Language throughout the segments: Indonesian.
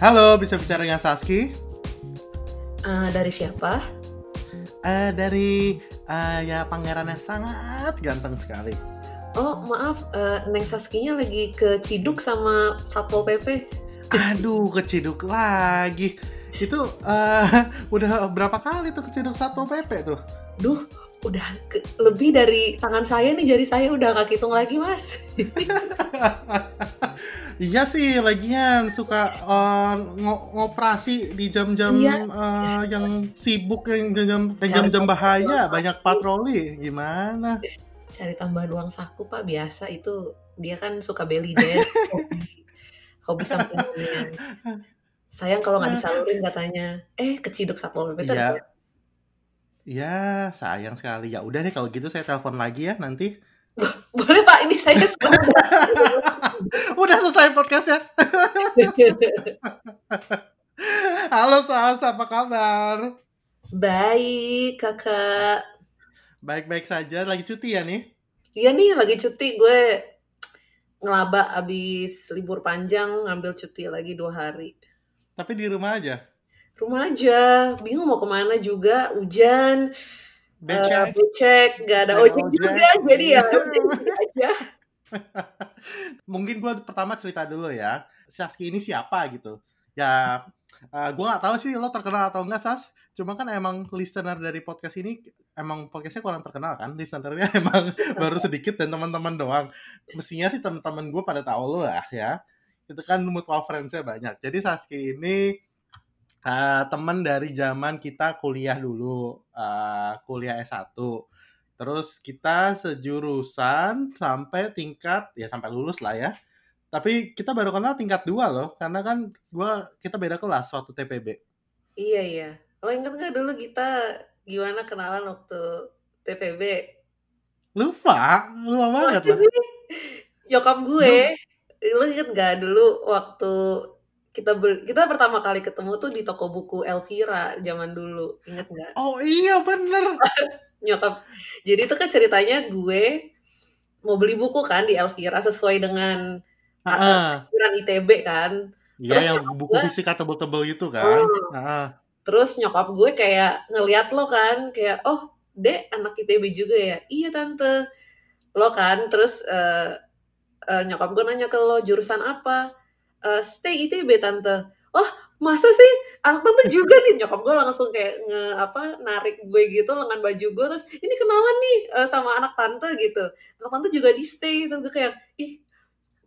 Halo, bisa bicara dengan Saski? Uh, dari siapa? Uh, dari uh, ya pangeran yang sangat ganteng sekali. Oh maaf, uh, Neng Saskinya lagi ke Ciduk sama Satpol PP. Aduh, ke Ciduk lagi. Itu uh, udah berapa kali tuh ke Ciduk Satpol PP tuh? Duh, udah ke, lebih dari tangan saya nih jari saya udah gak hitung lagi mas. Iya sih, lagian suka uh, ngoperasi di jam-jam iya. uh, yang sibuk, yang jam-jam bahaya, banyak patroli. Gimana? Cari tambahan uang saku pak biasa itu dia kan suka belly dance, hobi, hobi sampingannya. Sayang kalau nggak disalurin katanya. Eh keciduk satpol pp Iya. Iya, sayang sekali. Ya udah deh kalau gitu saya telepon lagi ya nanti. Boleh Pak, ini saya Udah selesai podcast ya. Halo Sas, apa kabar? Baik, kakak. Baik-baik saja, lagi cuti ya nih? Iya nih, lagi cuti. Gue ngelaba abis libur panjang, ngambil cuti lagi dua hari. Tapi di rumah aja? Rumah aja, bingung mau ke mana juga, hujan becek, uh, becek gak ada ojek, ojek juga jadi ya aja. Mungkin gue pertama cerita dulu ya Saski ini siapa gitu. Ya uh, gue nggak tahu sih lo terkenal atau enggak Sas. Cuma kan emang listener dari podcast ini emang podcastnya kurang terkenal kan? Listenernya emang baru sedikit dan teman-teman doang. Mestinya sih teman-teman gue pada tahu lo lah ya. Itu kan mutual friendsnya banyak. Jadi Saski ini uh, teman dari zaman kita kuliah dulu, uh, kuliah S1. Terus kita sejurusan sampai tingkat ya sampai lulus lah ya. Tapi kita baru kenal tingkat dua loh, karena kan gua kita beda kelas waktu TPB. Iya iya. Lo inget gak dulu kita gimana kenalan waktu TPB? Lupa, lupa banget lah. Nyokap gue, lo inget gak dulu waktu kita ber, kita pertama kali ketemu tuh di toko buku Elvira zaman dulu inget nggak? Oh iya bener. Nyokap. Jadi itu kan ceritanya gue mau beli buku kan di Elvira sesuai dengan aturan ITB kan. Iya yang buku gue, fisika tebel-tebel gitu kan? Uh, uh. terus nyokap gue kayak ngeliat lo kan kayak oh dek anak ITB juga ya? Iya tante. Lo kan terus uh, uh, nyokap gue nanya ke lo jurusan apa uh, stay ITB tante. Oh masa sih? Anak tante juga nih nyokap gue langsung kayak nge apa narik gue gitu lengan baju gue terus ini kenalan nih uh, sama anak tante gitu. Anak tante juga di stay terus gue kayak ih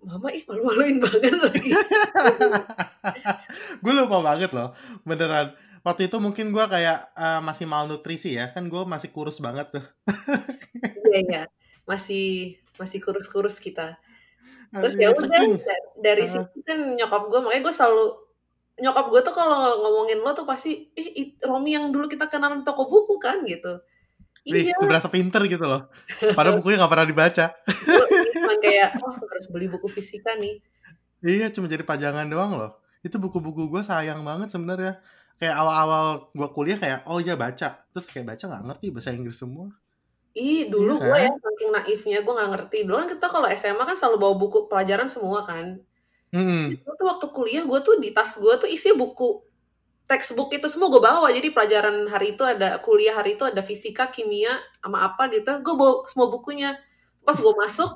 mama ih malu-maluin banget lagi. Gue lupa banget loh beneran. Waktu itu mungkin gue kayak uh, masih malnutrisi ya kan gue masih kurus banget tuh. Iya iya. Masih masih kurus-kurus kita terus ya udah dari situ kan nyokap gue makanya gue selalu nyokap gue tuh kalau ngomongin lo tuh pasti ih Romi yang dulu kita kenal di toko buku kan gitu Iya. Itu berasa pinter gitu loh. Padahal bukunya gak pernah dibaca. Cuma kayak, oh harus beli buku fisika nih. Iya, cuma jadi pajangan doang loh. Itu buku-buku gue sayang banget sebenarnya. Kayak awal-awal gue kuliah kayak, oh iya baca. Terus kayak baca gak ngerti bahasa Inggris semua. Ih, dulu iya, gue ya saking naifnya gue nggak ngerti. Dulu kan kita kalau SMA kan selalu bawa buku pelajaran semua kan. Hmm. Itu tuh waktu kuliah gue tuh di tas gue tuh isi buku textbook itu semua gue bawa. Jadi pelajaran hari itu ada kuliah hari itu ada fisika, kimia, sama apa gitu. Gue bawa semua bukunya. Pas gue masuk,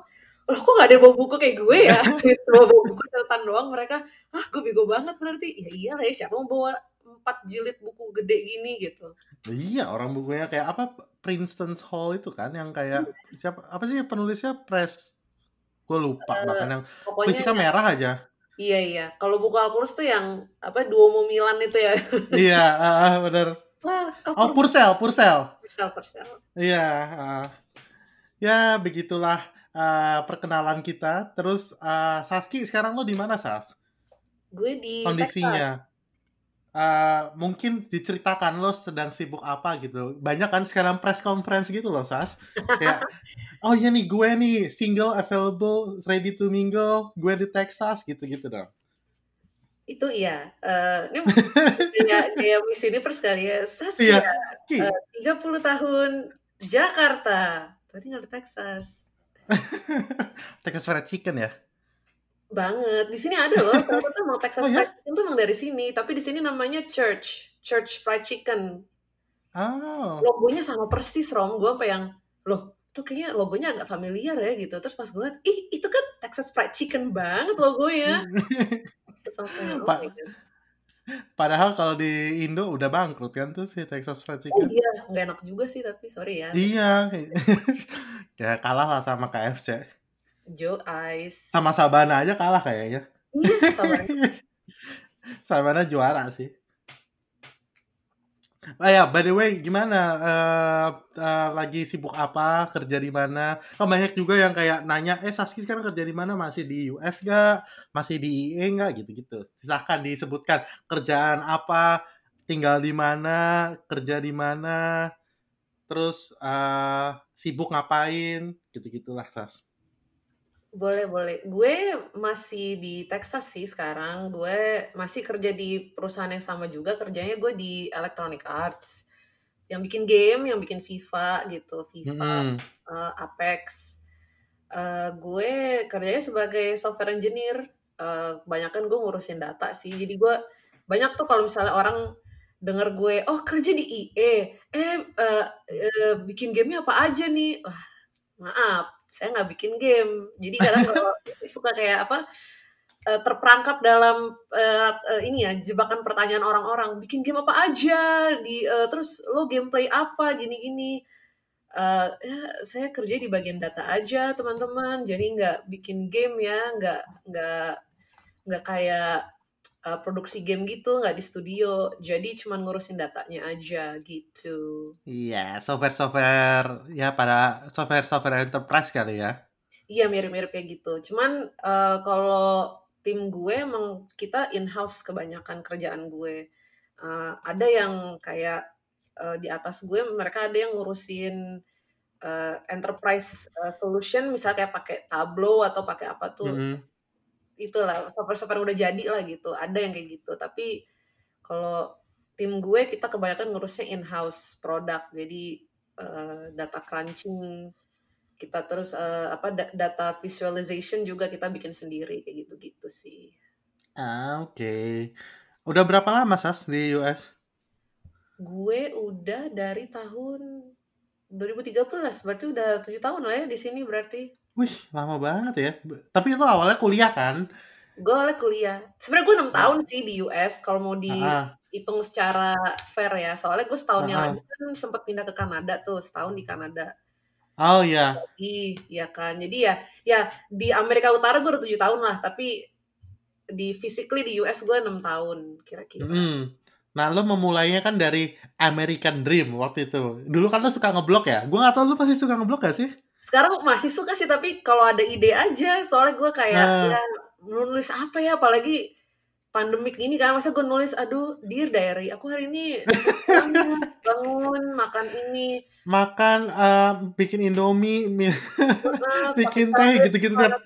loh kok gak ada bawa buku kayak gue ya? Semua bawa buku catatan doang mereka. Ah, gue bego banget berarti. Ya iya lah ya, siapa mau bawa empat jilid buku gede gini gitu. Iya, orang bukunya kayak apa Princeton's Hall itu kan yang kayak hmm. siapa apa sih penulisnya Press gue lupa uh, bahkan yang fisika merah aja. Iya iya. Kalau buku Alkulus tuh yang apa Duomo Milan itu ya. iya, uh, benar. Wah, oh Purcell, Purcell. Purcell, Purcell. Iya. Uh, ya begitulah uh, perkenalan kita. Terus uh, Saski sekarang lo di mana Sas? Gue di kondisinya. Uh, mungkin diceritakan lo sedang sibuk apa gitu. Banyak kan sekarang press conference gitu loh, Sas. Kayak, oh iya nih gue nih single available, ready to mingle, gue di Texas gitu-gitu dong. Itu iya. Uh, ini kayak, kayak Miss Universe kali ya. Sas iya. ya, uh, 30 tahun Jakarta. Tadi tinggal di Texas. Texas Fried Chicken ya? Banget. Di sini ada loh, tuh emang Texas Oh Fried ya? Chicken tuh emang dari sini, tapi di sini namanya Church, Church Fried Chicken. Oh. Logonya sama persis, Rom. Gue sampai yang, loh, tuh kayaknya logonya agak familiar ya gitu. Terus pas gue liat, ih itu kan Texas Fried Chicken banget logonya. Terus langsung, oh padahal kalau di Indo udah bangkrut kan tuh si Texas Fried Oh Chicken. iya, nggak enak juga sih tapi sorry ya. Iya. ya kalah lah sama KFC. Joe Ice. Sama Sabana aja kalah kayaknya. Iya, sama. Sabana juara sih. Oh ya, by the way, gimana? Eh, eh, lagi sibuk apa? Kerja di mana? Kan banyak juga yang kayak nanya, eh Saski sekarang kerja di mana? Masih di US gak? Masih di IE nggak? Gitu-gitu. Silahkan disebutkan kerjaan apa, tinggal di mana, kerja di mana, terus eh, sibuk ngapain, gitu-gitulah, Sas. Boleh, boleh. Gue masih di Texas sih sekarang. Gue masih kerja di perusahaan yang sama juga. Kerjanya gue di Electronic Arts. Yang bikin game, yang bikin FIFA gitu. FIFA, Mm-mm. eh, Apex. Eh, gue kerjanya sebagai software engineer. Eh, kebanyakan gue ngurusin data sih. Jadi gue banyak tuh kalau misalnya orang denger gue, oh kerja di IE, eh, eh, eh, bikin gamenya apa aja nih? Wah, maaf, saya nggak bikin game. Jadi kadang kalau suka kayak apa eh, terperangkap dalam eh, eh, ini ya jebakan pertanyaan orang-orang, bikin game apa aja, di eh, terus lo gameplay apa, gini-gini. Eh, ya, saya kerja di bagian data aja teman-teman, jadi nggak bikin game ya, nggak nggak nggak kayak eh, produksi game gitu, nggak di studio. Jadi cuman ngurusin datanya aja gitu. Iya, software-software ya pada software-software enterprise kali ya. Iya mirip-mirip kayak gitu. Cuman eh, kalau tim gue emang kita in-house kebanyakan kerjaan gue. Eh, ada yang kayak eh, di atas gue mereka ada yang ngurusin eh, enterprise eh, solution misalnya kayak pakai Tableau atau pakai apa tuh Mm-mm. Itulah software-software yang udah jadi lah gitu. Ada yang kayak gitu. Tapi kalau tim gue kita kebanyakan ngurusnya in-house product. Jadi eh, data crunching kita terus eh, apa da- data visualization juga kita bikin sendiri kayak gitu-gitu sih. Ah, oke. Udah berapa lama Sas di US? Gue udah dari tahun 2013, berarti udah tujuh tahun lah ya di sini berarti. Wih, lama banget ya. Tapi itu awalnya kuliah kan? Gue oleh kuliah. Sebenarnya gue enam tahun sih di US kalau mau dihitung secara fair ya. Soalnya gue setahun yang lagi kan sempat pindah ke Kanada tuh, setahun di Kanada. Oh ya. Ih, ya kan. Jadi ya, ya di Amerika Utara gue udah tujuh tahun lah, tapi di physically di US gue enam tahun kira-kira. Mm. Nah, lo memulainya kan dari American Dream waktu itu. Dulu kan lo suka ngeblok ya? Gue gak tau lo pasti suka ngeblok gak sih? Sekarang masih suka sih, tapi kalau ada ide aja, soalnya gue kayak Nah, ya nulis apa ya, apalagi pandemik gini kan, masa gue nulis, aduh, dear diary, aku hari ini bangun, bangun makan ini, makan, eh, bikin Indomie, bikin teh gitu-gitu tiap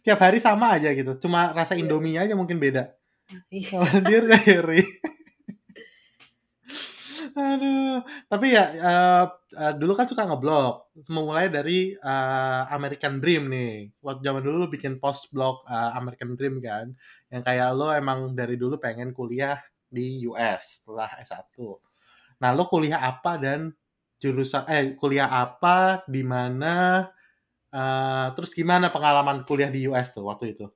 tiap hari sama aja gitu. Cuma rasa Iya. Indomie aja mungkin beda. Iya. Kalau dia diary. Aduh, tapi ya eh, eh, dulu kan suka ngeblog. Memulai dari eh, American Dream nih. Waktu zaman dulu lu bikin post blog eh, American Dream kan, yang kayak lo emang dari dulu pengen kuliah di US setelah S1. Nah, lo kuliah apa dan jurusan eh kuliah apa di mana eh, terus gimana pengalaman kuliah di US tuh waktu itu?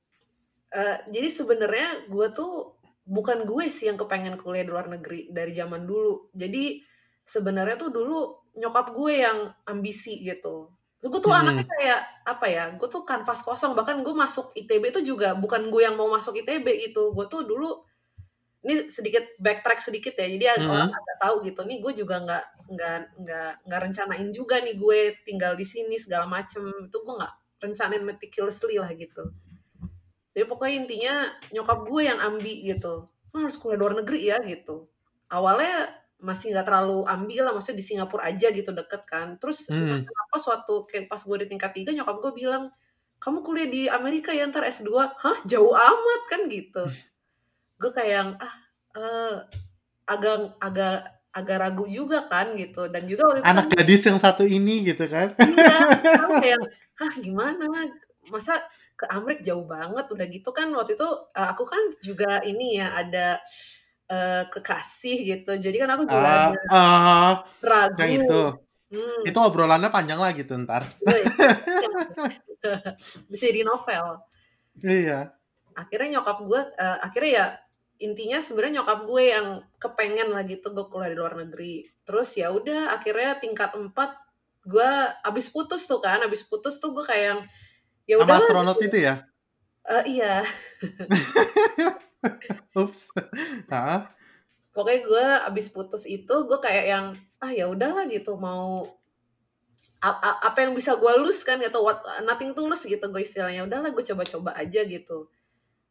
Eh, jadi sebenarnya gue tuh bukan gue sih yang kepengen kuliah di luar negeri dari zaman dulu. Jadi sebenarnya tuh dulu nyokap gue yang ambisi gitu. Terus gue tuh Hmm. anaknya kayak apa ya? Gue tuh kanvas kosong. Bahkan gue masuk ITB itu juga bukan gue yang mau masuk ITB gitu. Gue tuh dulu ini sedikit backtrack sedikit ya. Jadi Hmm. orang agak tahu gitu. Nih gue juga nggak nggak nggak nggak rencanain juga nih gue tinggal di sini segala macem. Itu gue nggak rencanain meticulously lah gitu. Jadi pokoknya intinya nyokap gue yang ambi gitu. Wah, harus kuliah luar negeri ya gitu. Awalnya masih nggak terlalu ambil lah, maksudnya di Singapura aja gitu deket kan. Terus Hmm. kenapa suatu kayak pas gue di tingkat tiga nyokap gue bilang, kamu kuliah di Amerika ya ntar S2. Hah jauh amat kan gitu. Gue kayak yang ah eh, agak agak agak ragu juga kan gitu. Dan juga waktu itu kan Anak gadis yang satu ini gitu kan? iya, kan kayak hah gimana? Masa ke Amrik jauh banget udah gitu kan waktu itu uh, aku kan juga ini ya ada uh, kekasih gitu jadi kan aku juga Ah, ada ah, ragu yang itu. hmm, Itu obrolannya panjang lah gitu ntar. iya, iya. bisa di novel Iya. akhirnya nyokap gue uh, akhirnya ya intinya sebenarnya nyokap gue yang kepengen lah gitu gue kuliah di luar negeri terus ya udah akhirnya tingkat 4 gue abis putus tuh kan abis putus tuh gue kayak ya udah astronot itu ya? iya Ups. Hah? pokoknya gue abis putus itu gue kayak yang ah ya udahlah gitu mau apa yang bisa gue lose kan gitu what nothing tulus gitu gue istilahnya udahlah gue coba-coba aja gitu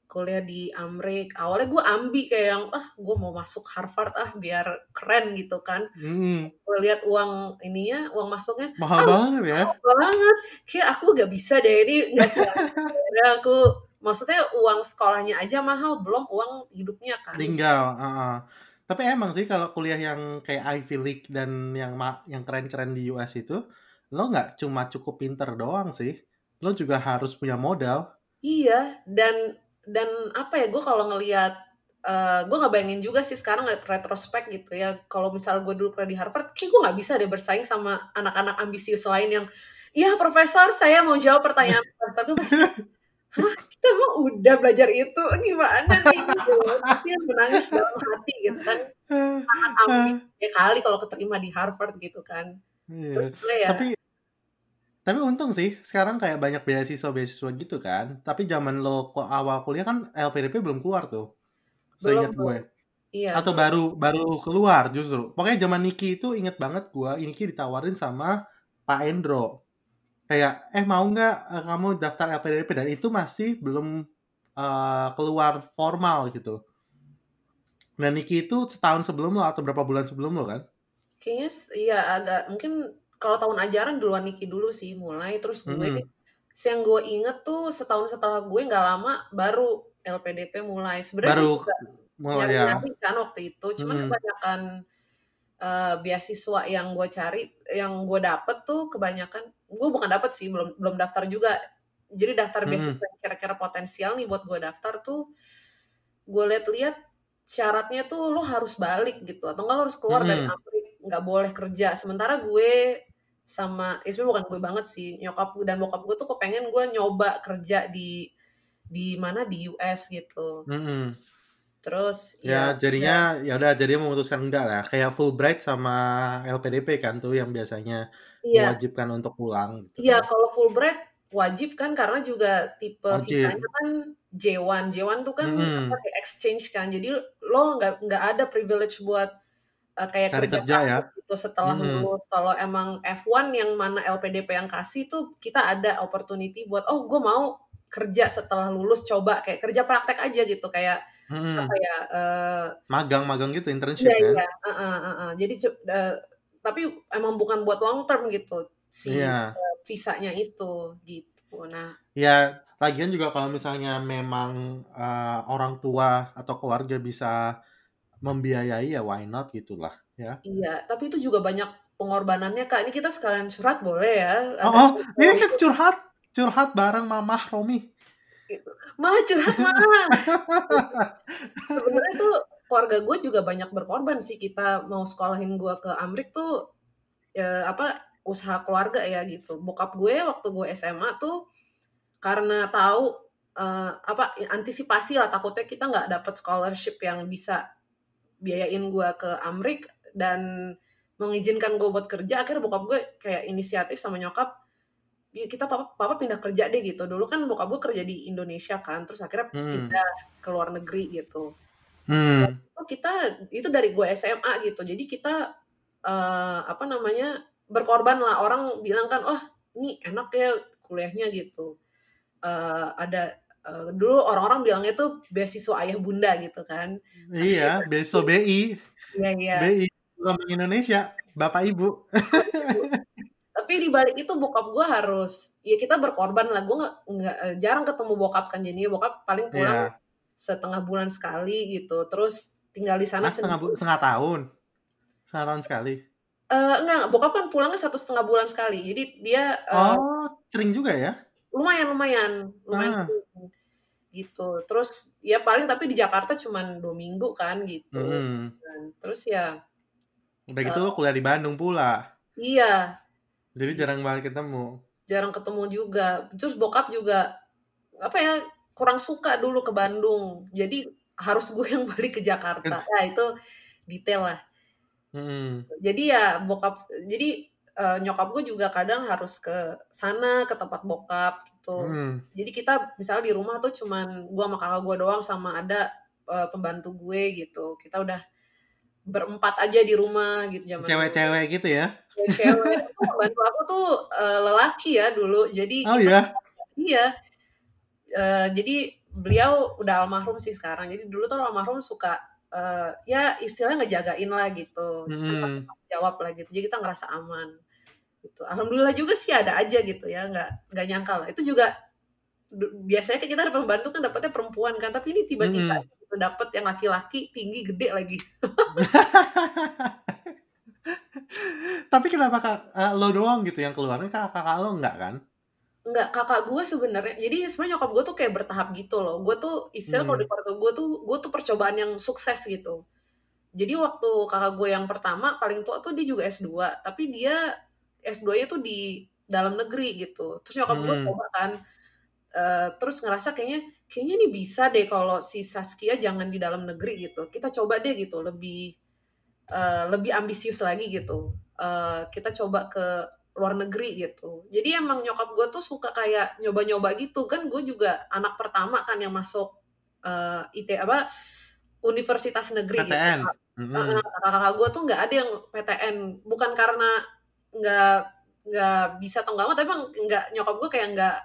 kuliah di Amrik awalnya gue ambi kayak yang ah gue mau masuk Harvard ah biar keren gitu kan Hmm, gue lihat uang ininya uang masuknya mahal banget ya. mahal banget kayak aku gak bisa deh ini nggak sih Akhirnya aku maksudnya uang sekolahnya aja mahal belum uang hidupnya kan Tinggal. ah, ah. Tapi emang sih kalau kuliah yang kayak Ivy League dan yang yang keren-keren di US itu, lo nggak cuma cukup pinter doang sih. Lo juga harus punya modal. Iya, dan dan apa ya, gue kalau ngelihat eh gue nggak bayangin juga sih sekarang retrospek gitu ya. Kalau misal gue dulu kuliah di Harvard, kayak gue nggak bisa deh bersaing sama anak-anak ambisius lain yang, iya profesor saya mau jawab pertanyaan tapi masih, hah kita mah udah belajar itu gimana nih gitu. Tapi yang menangis dalam hati gitu kan. Anak ambis ya kali kalau keterima di Harvard gitu kan. Iya. Terus gue ya, Tapi tapi untung sih sekarang kayak banyak beasiswa-beasiswa gitu kan. Tapi zaman lo kok awal kuliah kan LPDP belum keluar tuh. belum Seingat gue. iya Atau baru baru keluar justru. Pokoknya zaman Niki itu inget banget gue, Niki ditawarin sama Pak Endro. Kayak eh mau nggak eh, kamu daftar LPDP dan itu masih belum eh, keluar formal gitu. Dan Niki itu setahun sebelum lo atau berapa bulan sebelum lo kan? Kayaknya iya agak mungkin kalau tahun ajaran duluan Niki dulu sih mulai terus gue Mm-mm. yang gue inget tuh setahun setelah gue nggak lama baru LPDP mulai sebenarnya Baru juga mulai ya. kan waktu itu cuman Mm-mm. kebanyakan eh, beasiswa yang gue cari yang gue dapet tuh kebanyakan gue bukan dapet sih belum belum daftar juga jadi daftar beasiswa yang kira-kira potensial nih buat gue daftar tuh gue lihat-lihat syaratnya tuh lo harus balik gitu atau enggak lo harus keluar dari Mm-mm. Amerika nggak boleh kerja sementara gue sama ya sebenarnya bukan gue banget sih nyokap gue dan bokap gue tuh kepengen gue nyoba kerja di di mana di US gitu Mm-mm. terus Ya ya jadinya ya udah jadinya memutuskan enggak lah. Kayak Fulbright sama LPDP kan tuh yang biasanya iya mewajibkan untuk pulang gitu iya kan. kalau Fulbright wajib kan karena juga tipe Wajib. visanya kan J1 J1 tuh kan apa kayak exchange kan jadi lo nggak nggak ada privilege buat uh, kayak Cari kerja kerja ya. gitu setelah Mm-mm. lulus kalau emang F1 yang mana LPDP yang kasih tuh kita ada opportunity buat oh gue mau kerja setelah lulus coba kayak kerja praktek aja gitu kayak Mm-mm. apa ya eh, Magang-magang gitu internship iya kan. iya uh, uh, uh, uh. jadi eh, tapi emang bukan buat long term gitu si Iya. eh, visanya itu gitu nah Ya lagian juga kalau misalnya memang eh, orang tua atau keluarga bisa membiayai ya why not gitulah ya. iya tapi itu juga banyak pengorbanannya kak. Ini kita sekalian surat boleh ya? Oh, ada oh, ini kan gitu. curhat curhat bareng mamah Romi. mah curhat mah sebenarnya tuh keluarga gue juga banyak berkorban sih. Kita mau sekolahin gue ke Amrik tuh ya apa usaha keluarga ya gitu. Bokap gue waktu gue SMA tuh karena tahu eh, apa antisipasi lah takutnya kita nggak dapat scholarship yang bisa biayain gue ke Amrik dan mengizinkan gue buat kerja akhirnya bokap gue kayak inisiatif sama nyokap "Ya, kita papa, papa pindah kerja deh gitu. Dulu kan bokap gue kerja di Indonesia kan terus akhirnya Hmm. pindah ke luar negeri gitu. Hmm. oh kita itu dari gue SMA gitu. Jadi kita eh, apa namanya berkorban lah. Orang bilang kan oh ini enak ya kuliahnya gitu. Eh, ada eh, dulu orang-orang bilangnya tuh beasiswa ayah bunda gitu kan Iya, beso BI, iya iya BI Bank Indonesia, Bapak Ibu. tapi di balik itu bokap gue harus ya kita berkorban lah gue nggak eh, jarang ketemu bokap kan jadinya bokap paling pulang Iya. setengah bulan sekali gitu terus tinggal di sana Ah, setengah, bu- setengah tahun. Setengah tahun sekali. Eh, enggak bokap kan pulangnya satu setengah bulan sekali jadi dia eh, Oh, sering juga ya? lumayan lumayan lumayan Ah. Gitu terus ya paling tapi di Jakarta cuman dua minggu kan gitu. Dan terus ya Udah gitu lo kuliah di Bandung pula. iya Jadi jarang banget ketemu. jarang ketemu juga terus bokap juga apa ya kurang suka dulu ke Bandung jadi harus gue yang balik ke Jakarta ya itu detail lah Mm-mm. jadi ya bokap jadi eh, nyokap gue juga kadang harus ke sana ke tempat bokap gitu Mm. jadi kita misalnya di rumah tuh cuman gue sama kakak gue doang sama ada eh, pembantu gue gitu kita udah berempat aja di rumah gitu zaman. Cewek-cewek gitu ya? cewek Tuh pembantu aku tuh eh, lelaki ya dulu jadi Oh kita- iya? iya Eh, jadi beliau udah almarhum sih sekarang jadi dulu tuh almarhum suka eh, ya istilahnya ngejagain lah gitu Mm-mm. jawab lah gitu jadi kita ngerasa aman gitu alhamdulillah juga sih ada aja gitu ya nggak nggak nyangka lah itu juga biasanya kan kita ada pembantu kan dapetnya perempuan kan tapi ini tiba-tiba Mm-mm. gitu, dapet yang laki-laki tinggi gede lagi Tapi kenapa kak, eh, lo doang gitu yang keluar? Kan kakak kakak lo enggak kan? Enggak, kakak gue sebenarnya. Jadi sebenarnya nyokap gue tuh kayak bertahap gitu loh. Gue tuh istilah kalau Hmm. di keluarga gue tuh gue tuh percobaan yang sukses gitu. Jadi waktu kakak gue yang pertama paling tua tuh dia juga S2, tapi dia S2-nya tuh di dalam negeri gitu. Terus nyokap gue Hmm. coba kan eh, terus ngerasa kayaknya kayaknya ini bisa deh kalau si Saskia jangan di dalam negeri gitu. Kita coba deh gitu, lebih eh, lebih ambisius lagi gitu. Eh, kita coba ke luar negeri gitu. Jadi emang nyokap gue tuh suka kayak nyoba-nyoba gitu kan. Gue juga anak pertama kan yang masuk eh, IT apa universitas negeri PTN. gitu. Mm-mm. Kakak-kakak gue tuh nggak ada yang PTN. Bukan karena nggak nggak bisa atau nggak mau, tapi emang nggak nyokap gue kayak nggak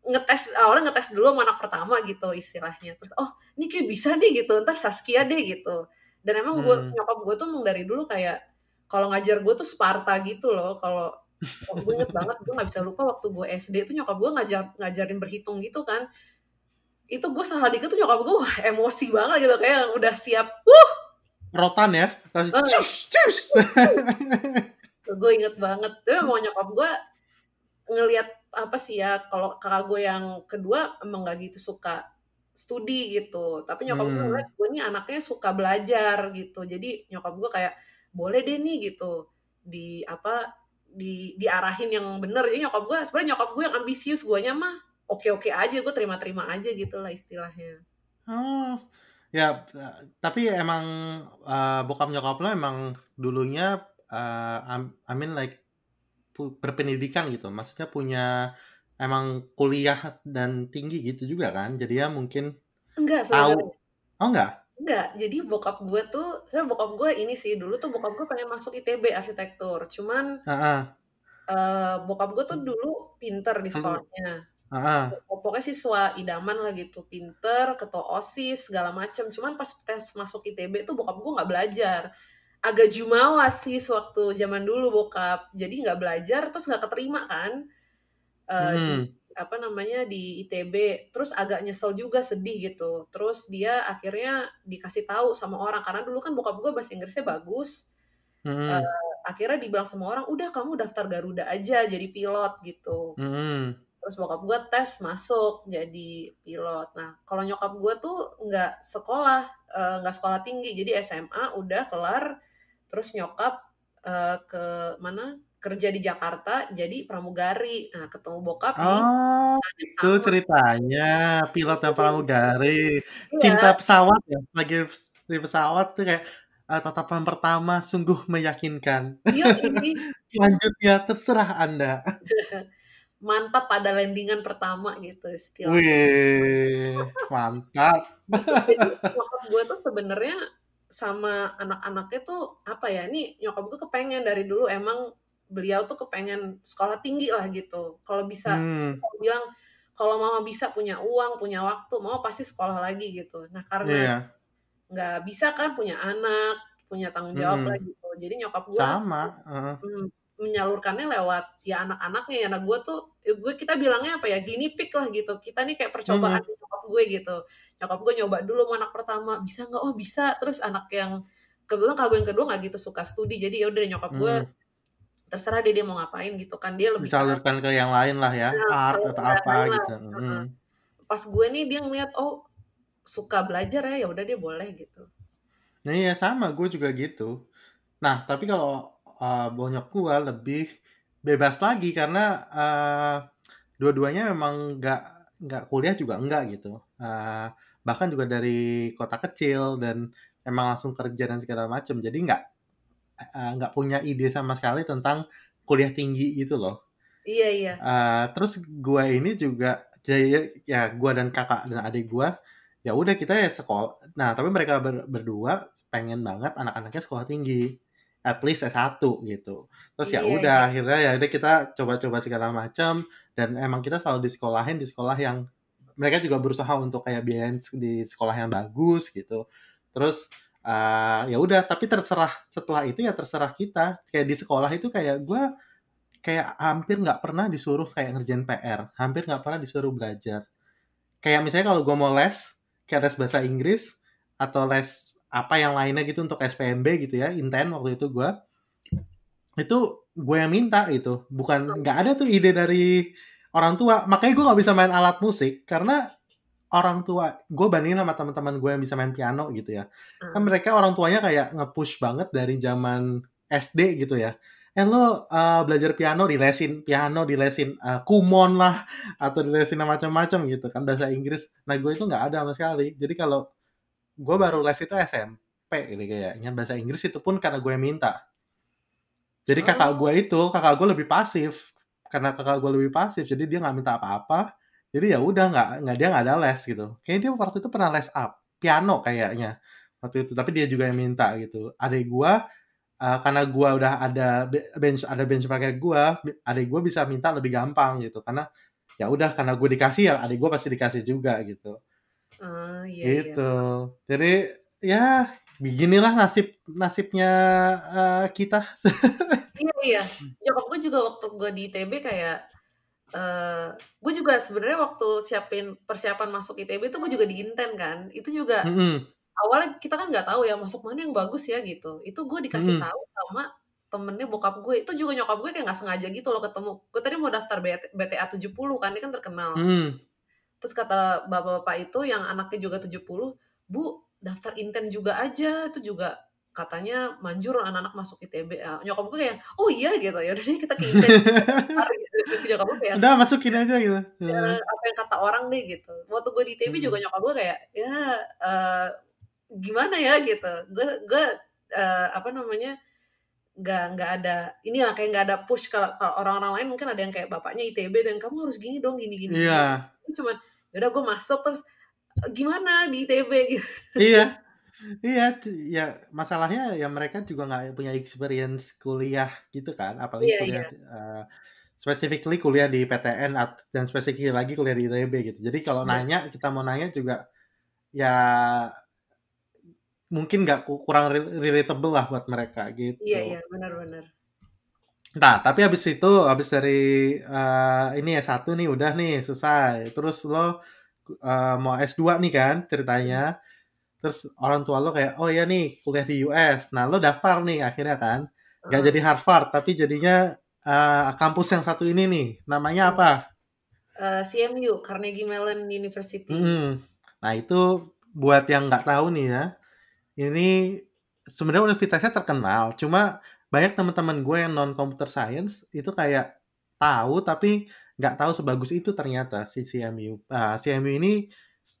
ngetes awalnya ngetes dulu sama anak pertama gitu istilahnya. Terus oh ini kayak bisa nih gitu. Ntar Saskia deh gitu. Dan emang gue Hmm. nyokap gue tuh emang dari dulu kayak kalau ngajar gue tuh Sparta gitu loh. Kalau oh, gue inget banget gue nggak bisa lupa waktu gue SD tuh nyokap gue ngajar ngajarin berhitung gitu kan. Itu gue salah dikit tuh nyokap gue wah emosi banget gitu. Kayak udah siap wuh! Rotan ya? Terus, cus, cus. gue inget banget. Tapi mau nyokap gue ngelihat apa sih ya kalau kakak gue yang kedua emang gak gitu suka studi gitu. Tapi nyokap gue Hmm. ngeliat gue nih anaknya suka belajar gitu. Jadi nyokap gue kayak boleh deh nih gitu. Di apa di diarahin yang bener. Jadi nyokap gue sebenarnya nyokap gue yang ambisius. Guanya mah oke oke aja. Gue terima terima aja gitu lah istilahnya. Oh, ya, eh, tapi emang eh, bokap nyokap lo emang dulunya, am- I mean like berpendidikan gitu, maksudnya punya emang kuliah dan tinggi gitu juga kan, jadi ya mungkin enggak tahu, sebenarnya oh enggak? Enggak, jadi bokap gue tuh, saya bokap gue ini sih, dulu tuh bokap gue pengen masuk ITB arsitektur. Cuman Heeh, eh, bokap gue tuh dulu pinter di sekolahnya. heeh, Pokoknya siswa idaman lah gitu, pinter, ketua OSIS, segala macem. Cuman pas tes masuk ITB tuh bokap gue nggak belajar. Agak jumawa sih waktu zaman dulu bokap. Jadi nggak belajar, terus nggak keterima kan. Eh, di hmm, apa namanya di ITB terus agak nyesel juga sedih gitu. Terus dia akhirnya dikasih tahu sama orang. Karena dulu kan bokap gue bahasa Inggrisnya bagus. Hmm, akhirnya dibilang sama orang udah kamu daftar Garuda aja jadi pilot gitu. Hmm, terus bokap gue tes masuk jadi pilot. Nah kalau nyokap gue tuh nggak sekolah eh, nggak sekolah tinggi. Jadi SMA udah kelar terus nyokap eh, ke mana kerja di Jakarta jadi pramugari nah ketemu bokap oh, yang itu sama. ceritanya, pilot yang pramugari, Iya. cinta pesawat ya, lagi di pesawat tuh kayak eh, tatapan pertama sungguh meyakinkan. Iya, ini Selanjutnya terserah Anda. mantap pada landingan pertama gitu istilahnya. Wih, mantap. Jadi gue tuh sebenarnya sama anak-anaknya tuh apa ya? Ini nyokap gue kepengen dari dulu emang beliau tuh kepengen sekolah tinggi lah gitu. Kalau bisa, Hmm, kalau bilang kalau mama bisa punya uang, punya waktu, mama pasti sekolah lagi gitu. Nah karena iya, nggak bisa kan punya anak, punya tanggung jawab Mm-mm. lah gitu. Jadi nyokap gue sama. Hmm, menyalurkannya lewat ya anak-anaknya ya anak gue tuh ya gue kita bilangnya apa ya gini pick lah gitu kita nih kayak percobaan nyokap gue gitu nyokap gue nyoba dulu sama anak pertama. Bisa nggak? Oh bisa. Terus anak yang kebetulan kakak gue yang kedua nggak gitu suka studi. Jadi ya udah nyokap gue Hmm, terserah dia dia mau ngapain gitu kan. Dia lebih disalurkan ke yang lain lah ya Nah, art atau apa lah. gitu. Heeh. Mm. pas gue nih dia ngeliat oh suka belajar ya ya udah dia boleh gitu. Nah, iya sama. Gue juga gitu. Nah tapi kalau uh, bonyok gue lebih bebas lagi karena uh, dua-duanya memang nggak nggak kuliah juga enggak gitu. Uh, bahkan juga dari kota kecil dan emang langsung kerja dan segala macam jadi nggak uh, nggak punya ide sama sekali tentang kuliah tinggi gitu loh. Iya iya. Uh, terus gue ini juga jadi ya gue dan kakak dan adik gue ya udah kita ya sekolah nah tapi mereka ber- berdua pengen banget anak-anaknya sekolah tinggi at least S1 gitu. Terus ya Iya, udah akhirnya ya udah kita coba-coba segala macam dan emang kita selalu disekolahin di sekolah yang mereka juga berusaha untuk kayak biayain di sekolah yang bagus gitu. Terus uh, ya udah tapi terserah setelah itu ya terserah kita. Kayak di sekolah itu kayak gue kayak hampir nggak pernah disuruh kayak ngerjain PR, hampir nggak pernah disuruh belajar. Kayak misalnya kalau gue mau les, kayak les bahasa Inggris atau les apa yang lainnya gitu untuk SPMB gitu ya, inten waktu itu gue, itu gue yang minta gitu, bukan nggak ada tuh ide dari orang tua. Makanya gue nggak bisa main alat musik karena orang tua gue bandingin sama teman-teman gue yang bisa main piano gitu ya. Kan Hmm. mereka orang tuanya kayak nge-push banget dari zaman SD gitu ya. Eh lo uh, belajar piano dilesin piano dilesin uh, kumon lah atau dilesin macam-macam gitu kan bahasa Inggris. Nah gue itu nggak ada sama sekali. Jadi kalau gue baru les itu SMP ini kayaknya. Bahasa Inggris itu pun karena gue minta. Jadi kakak gue itu kakak gue lebih pasif karena kakak gue lebih pasif jadi dia nggak minta apa-apa. Jadi ya udah nggak nggak dia nggak ada les gitu. Kayaknya dia waktu itu pernah les up piano kayaknya waktu itu tapi dia juga yang minta gitu. Adik gue uh, karena gue udah ada be- bench ada benchmarknya gue adik gue bisa minta lebih gampang gitu. Karena ya udah karena gue dikasih ya adik gue pasti dikasih juga gitu. Ah, iya, iya. gitu. Jadi ya beginilah nasib nasibnya uh, kita Iya iya. Nyokap gue juga waktu gue di ITB kayak eh gue juga sebenarnya waktu siapin persiapan masuk ITB itu gue juga di Inten kan. Itu juga Mm-mm. awalnya kita kan nggak tahu ya masuk mana yang bagus ya gitu. Itu gue dikasih Mm-mm. tahu sama temennya bokap gue. Itu juga nyokap gue kayak nggak sengaja gitu loh ketemu. Gue tadi mau daftar BT BTA 70 kan, dia kan terkenal. Mm. Terus kata bapak-bapak itu yang anaknya juga 70, Bu, daftar Inten juga aja. Itu juga katanya manjur anak-anak masuk ITB. Ya, nyokap gue kayak, oh iya gitu. Ya udah deh kita ke Inten. gitu. nyokap gue kayak, udah masukin aja gitu ya, apa yang kata orang deh gitu. Waktu gue di ITB juga nyokap gue kayak, ya eh, gimana ya gitu. Gue gue eh, apa namanya nggak nggak ada inilah kayak nggak ada push kalau kalau orang-orang lain mungkin ada yang kayak bapaknya ITB dan kamu harus gini dong gini gini. iya Ini cuman yaudah gue masuk terus "Eh, gimana di ITB gitu. iya iya ya masalahnya ya mereka juga nggak punya experience kuliah gitu kan apalagi Iya, kuliah uh, specifically kuliah di PTN dan specifically lagi kuliah di ITB gitu jadi kalau Iya. nanya kita mau nanya juga ya mungkin nggak ku- kurang re- relatable lah buat mereka gitu Iya iya benar-benar. Nah, tapi habis itu, habis dari eh, ini ya satu nih udah nih selesai. Terus lo eh, mau S2 nih kan ceritanya. Terus orang tua lo kayak, oh ya nih kuliah di US. Nah, lo daftar nih akhirnya kan. Gak Heeh. jadi Harvard, tapi jadinya eh, kampus yang satu ini nih. Namanya apa? Eh, CMU Carnegie Mellon University. Mm-mm. Nah, itu buat yang nggak tahu nih ya. Ini sebenarnya universitasnya terkenal. Cuma banyak teman-teman gue yang non computer science itu kayak tahu tapi nggak tahu sebagus itu ternyata si CMU. Ah, CMU ini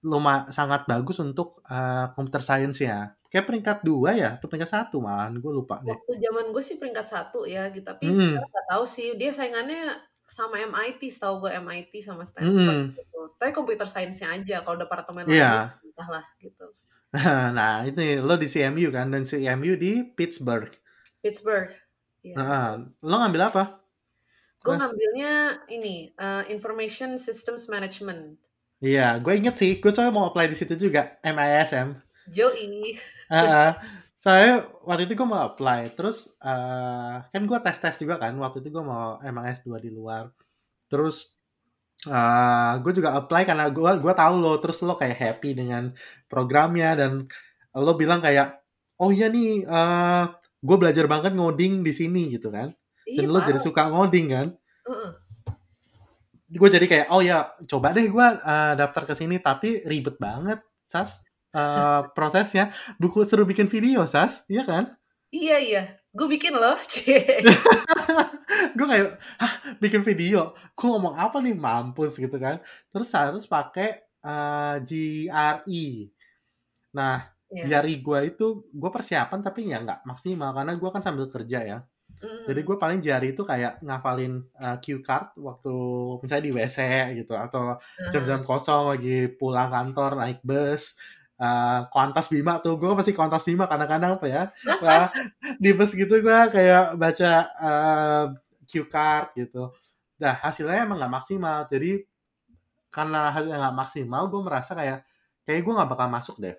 luma sangat bagus untuk ah, computer science ya. Kayak peringkat dua ya, atau peringkat satu malahan gue lupa deh. Waktu zaman gue sih peringkat satu ya, gitu. tapi Mm. sekarang nggak tahu sih. Dia saingannya sama MIT, setahu gue MIT sama. Stanford gitu. Tapi computer science-nya aja. Kalau departemen lain Iya. entahlah gitu. nah ini lo di CMU kan dan CMU di Pittsburgh. Pittsburgh. Iya. Nah, lo ngambil apa? Gue ngambilnya ini eh, Information Systems Management. Iya, gue inget sih, gue soalnya mau apply di situ juga, MISM. Joey. Heeh. saya waktu itu gue mau apply, terus eh, kan gue tes tes juga kan, waktu itu gue mau emang S2 di luar, terus eh, gue juga apply karena gue gua tahu lo, terus lo kayak happy dengan programnya dan lo bilang kayak, oh iya nih, eh gue belajar banget ngoding di sini gitu kan. Iya, dan lo jadi suka ngoding kan. Gue jadi kayak oh ya coba deh gue uh, daftar ke sini. Tapi ribet banget sas uh, prosesnya. Buku seru bikin video sas iya kan? Iya, iya. Gue bikin loh, gue kayak hah bikin video? Gue ngomong apa nih? Mampus gitu kan. Terus harus pakai uh, GRE nah Iya. GRE gue itu gue persiapan tapi ya nggak maksimal karena gue kan sambil kerja ya Mm. jadi gue paling jari itu kayak ngafalin uh, cue card waktu misalnya di WC gitu atau Nah, jam-jam kosong lagi pulang kantor naik bus uh, kontas bima tuh gue masih kontas bima kadang-kadang tuh ya. Wah, di bus gitu gue kayak baca uh, cue card gitu. Nah hasilnya emang nggak maksimal. Jadi karena hasilnya nggak maksimal gue merasa kayak kayak gue nggak bakal masuk deh.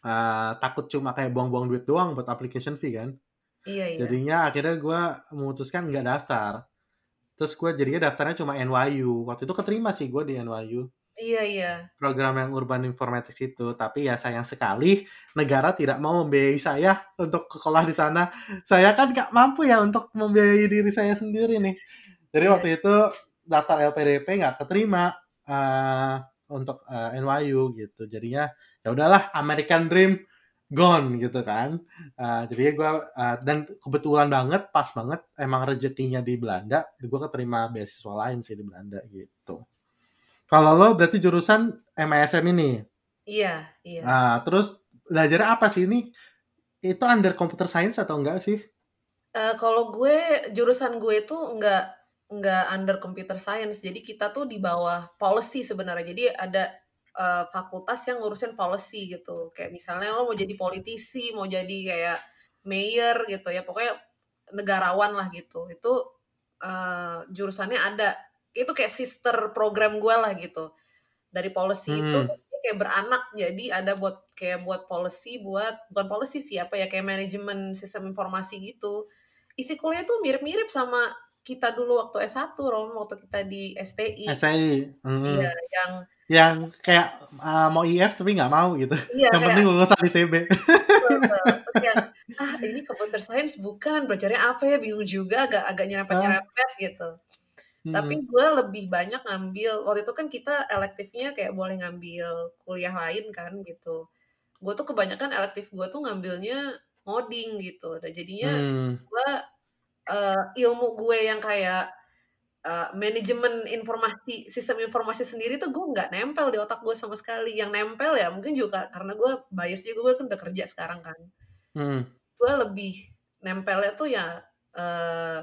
Uh, takut cuma kayak buang-buang duit doang buat application fee kan iya, iya. jadinya akhirnya gue memutuskan nggak daftar. Terus gue jadinya daftarnya cuma NYU waktu itu keterima sih gue di NYU Iya, iya. program yang urban informatics itu. Tapi ya sayang sekali negara tidak mau membiayai saya untuk sekolah di sana. Saya kan nggak mampu ya untuk membiayai diri saya sendiri nih. Jadi Iya. waktu itu daftar LPDP nggak keterima uh, untuk uh, NYU gitu. Jadinya ya udahlah American Dream gone gitu kan. Uh, jadi gue uh, dan kebetulan banget pas banget emang rezekinya di Belanda gue keterima beasiswa lain sih di Belanda gitu. Kalau lo berarti jurusan MSM ini? Iya, iya. Nah, terus belajar apa sih? Ini itu under computer science atau enggak sih? Eh, kalau gue jurusan gue itu nggak nggak under computer science. Jadi kita tuh di bawah policy sebenarnya. Jadi ada eh, fakultas yang ngurusin policy gitu. Kayak misalnya lo mau jadi politisi mau jadi kayak mayor gitu ya pokoknya negarawan lah gitu. Itu eh, jurusannya ada. Itu kayak sister program gue lah gitu. Dari policy itu Hmm. dia kayak beranak jadi ada buat kayak buat policy buat bukan policy sih apa ya kayak manajemen sistem informasi gitu. Isi kuliah tuh mirip-mirip sama kita dulu waktu S1 Rom waktu kita di STI SI hmm. iya yang yang kayak uh, mau IF tapi nggak mau gitu. Iya yang kayak penting lulusan ITB yang ah ini computer science bukan belajarnya apa ya? Bingung juga agak agak nyerempet-nyerempet gitu. Hmm. tapi gue lebih banyak ngambil waktu itu kan kita elektifnya kayak boleh ngambil kuliah lain kan gitu. Gue tuh kebanyakan elektif gue tuh ngambilnya ngoding gitu. Dan jadinya Hmm. gue eh, ilmu gue yang kayak eh, manajemen informasi sistem informasi sendiri tuh gue nggak nempel di otak gue sama sekali yang nempel ya mungkin juga karena gue bias juga gue kan udah kerja sekarang kan Hmm. gue lebih nempelnya tuh ya eh,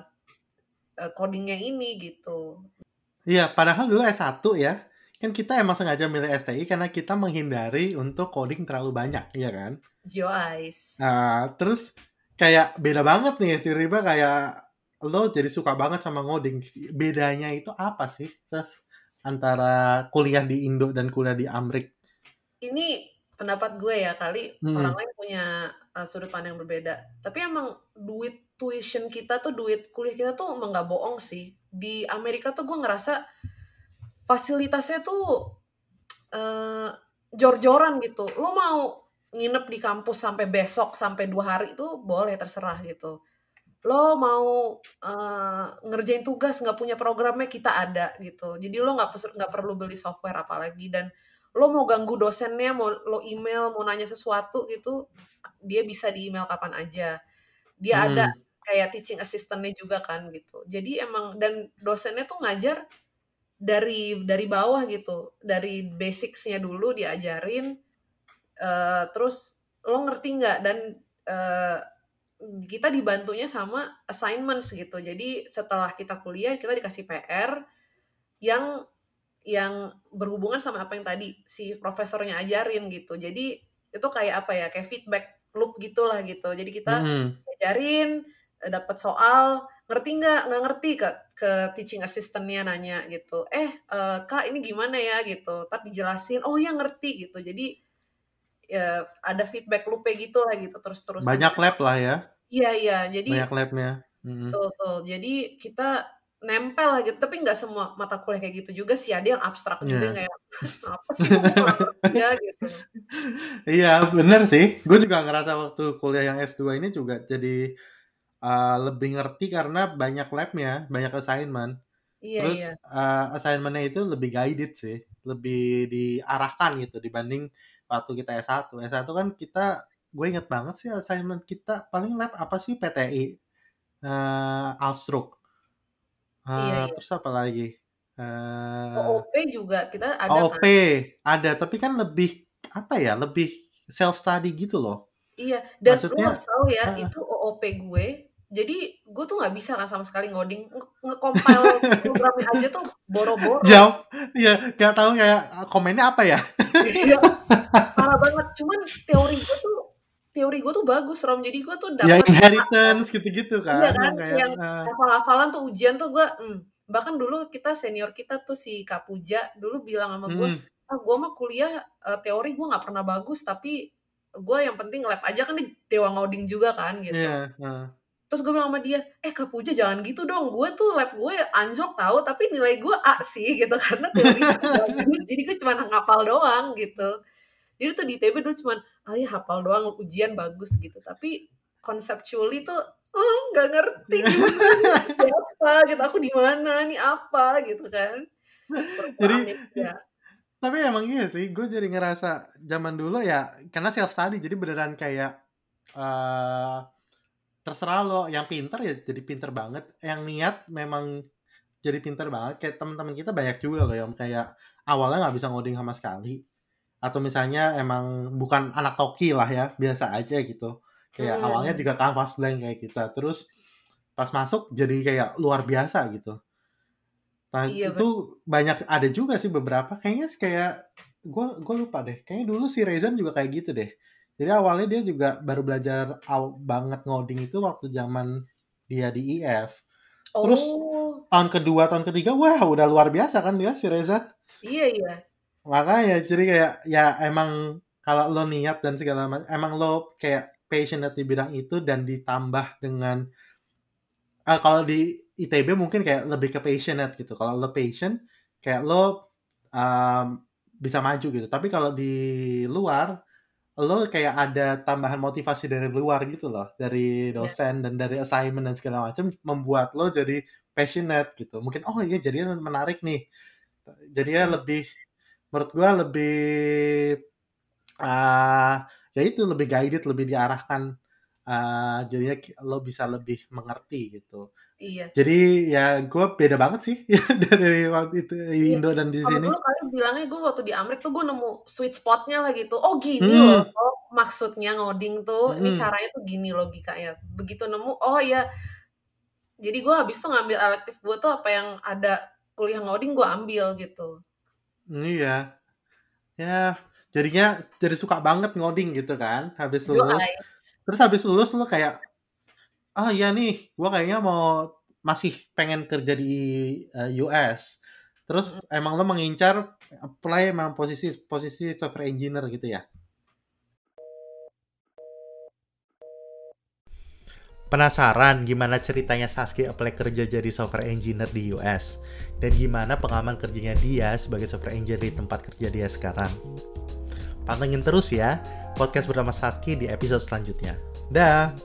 eh, codingnya ini gitu Iya, padahal dulu S1 ya. Kan kita emang sengaja milih STI karena kita menghindari untuk coding terlalu banyak, iya kan? Eyes Nah, terus kayak beda banget nih, tiba-tiba kayak lo jadi suka banget sama ngoding. Bedanya itu apa sih, Sas? Antara kuliah di Indo dan kuliah di Amrik? ini pendapat gue ya kali Hmm. orang lain punya uh, sudut pandang yang berbeda tapi emang duit tuition kita tuh duit kuliah kita tuh emang nggak bohong sih di Amerika tuh gue ngerasa fasilitasnya tuh eh, jor-joran gitu lo mau nginep di kampus sampai besok sampai dua hari itu boleh terserah gitu lo mau eh, ngerjain tugas nggak punya programnya kita ada gitu. Jadi lo nggak nggak perlu beli software apalagi. Dan lo mau ganggu dosennya mau lo email mau nanya sesuatu gitu dia bisa di email kapan aja. Dia ada Hmm. kayak teaching assistantnya juga kan gitu. Jadi emang dan dosennya tuh ngajar dari dari bawah gitu. Dari basicsnya dulu diajarin eh, terus lo ngerti nggak? Dan eh, kita dibantunya sama assignments gitu. Jadi setelah kita kuliah kita dikasih PR yang yang berhubungan sama apa yang tadi si profesornya ajarin gitu. Jadi itu kayak apa ya kayak feedback loop gitulah gitu. Jadi kita Hmm. ajarin eh, dapat soal ngerti nggak? Nggak ngerti ke ke teaching assistantnya nanya gitu. Eh eh, kak ini gimana ya? gitu. Tapi dijelasin oh ya ngerti gitu. Jadi ya ada feedback loopnya gitu lah gitu terus terus Banyak lab lah ya, iya iya jadi banyak labnya. Hmm. Betul. Jadi kita nempel lah gitu, tapi nggak semua mata kuliah kayak gitu juga sih. Ada yang abstrak juga Iya. kayak apa sih ya gitu. Iya, bener sih. Gue juga ngerasa waktu kuliah yang S2 ini juga jadi uh, lebih ngerti karena banyak labnya, banyak assignment. Iya, Terus iya. uh, assignmentnya itu lebih guided sih, lebih diarahkan gitu dibanding waktu kita S1. S1 kan kita, gue inget banget sih assignment kita paling lab apa sih PTI, uh, Alstruk. Iya, Uh, iya. terus apa lagi? Uh, OOP juga kita ada OOP kan. ada, tapi kan lebih apa ya? Lebih self study gitu loh. Iya, dan lu Maksudnya, harus tahu ya, uh, itu OOP gue. Jadi gue tuh nggak bisa kan sama sekali ngoding, Nge- nge-compile programnya aja tuh boro-boro. jawab, ya nggak tahu kayak komennya apa ya? Iya, parah banget. Cuman teori gue tuh teori gue tuh bagus Rom. Jadi gue tuh ya dapat inheritance gitu-gitu iya kan, kan yang kayak yang uh, hafal-hafalan tuh ujian tuh gue hmm. bahkan dulu kita senior kita tuh si Kak Puja dulu bilang sama gue mm, ah gue mah kuliah eh, teori gue nggak pernah bagus tapi gue yang penting lab aja kan di Dewa Ngoding juga kan gitu iya, uh. Terus gue bilang sama dia eh Kak Puja jangan gitu dong. Gue tuh lab gue anjlok tahu tapi nilai gue A sih gitu. Karena teori bagus jadi gue cuma ngapal doang gitu. Jadi tuh di ITB dulu cuman ah ya hafal doang ujian bagus gitu. Tapi conceptually tuh oh nggak ngerti apa gitu. Aku di mana nih apa gitu kan. Jadi ya. tapi emang iya sih, gue jadi ngerasa zaman dulu ya karena self study jadi beneran kayak uh, terserah lo yang pinter ya jadi pinter banget, yang niat memang jadi pinter banget. Kayak teman-teman kita banyak juga loh yang kayak awalnya nggak bisa ngoding sama sekali, atau misalnya emang bukan anak toki lah ya, biasa aja gitu. Kayak awalnya hmm. juga kanvas blank kayak kita, terus pas masuk jadi kayak luar biasa gitu. Nah, iya itu banyak ada juga sih beberapa kayaknya kayak gue gue lupa deh. Kayaknya dulu si Rezan juga kayak gitu deh. Jadi awalnya dia juga baru belajar banget ngoding itu waktu zaman dia di IF. Terus oh tahun kedua, tahun ketiga, wah udah luar biasa kan dia si Rezan. iya iya Makanya jadi kayak ya emang kalau lo niat dan segala macam, emang lo kayak passionate di bidang itu dan ditambah dengan eh, kalau di ITB mungkin kayak lebih ke passionate gitu. Kalau lo passion, kayak lo um, bisa maju gitu. Tapi kalau di luar, lo kayak ada tambahan motivasi dari luar gitu loh, dari iya dosen dan dari assignment dan segala macam, membuat lo jadi passionate gitu. Mungkin oh iya jadinya menarik nih. Jadinya Hmm. lebih, menurut gua lebih ah ya itu lebih guided, lebih diarahkan. ah jadinya lo bisa lebih mengerti gitu. Iya Jadi ya gue beda banget sih dari waktu itu di Iya, Indo dan di kalau sini. dulu kalian bilangnya gue waktu di Amrik tuh gue nemu sweet spotnya lah gitu. Oh gini loh, Hmm, oh, maksudnya ngoding tuh, ini hmm, caranya tuh gini logikanya. Begitu nemu, oh ya, jadi gue habis tuh ngambil elektif gue tuh apa yang ada kuliah ngoding gue ambil gitu. iya, ya jadinya jadi suka banget ngoding gitu kan, habis lulus. Terus habis lulus lo kayak, oh iya nih, gue kayaknya mau masih pengen kerja di eh, US. Terus emang lo mengincar apply emang posisi posisi software engineer gitu ya? Penasaran gimana ceritanya Sasuke apply kerja jadi software engineer di US? Dan gimana pengalaman kerjanya dia sebagai software engineer di tempat kerja dia sekarang? Pantengin terus ya podcast bersama Sasuke di episode selanjutnya. Dah!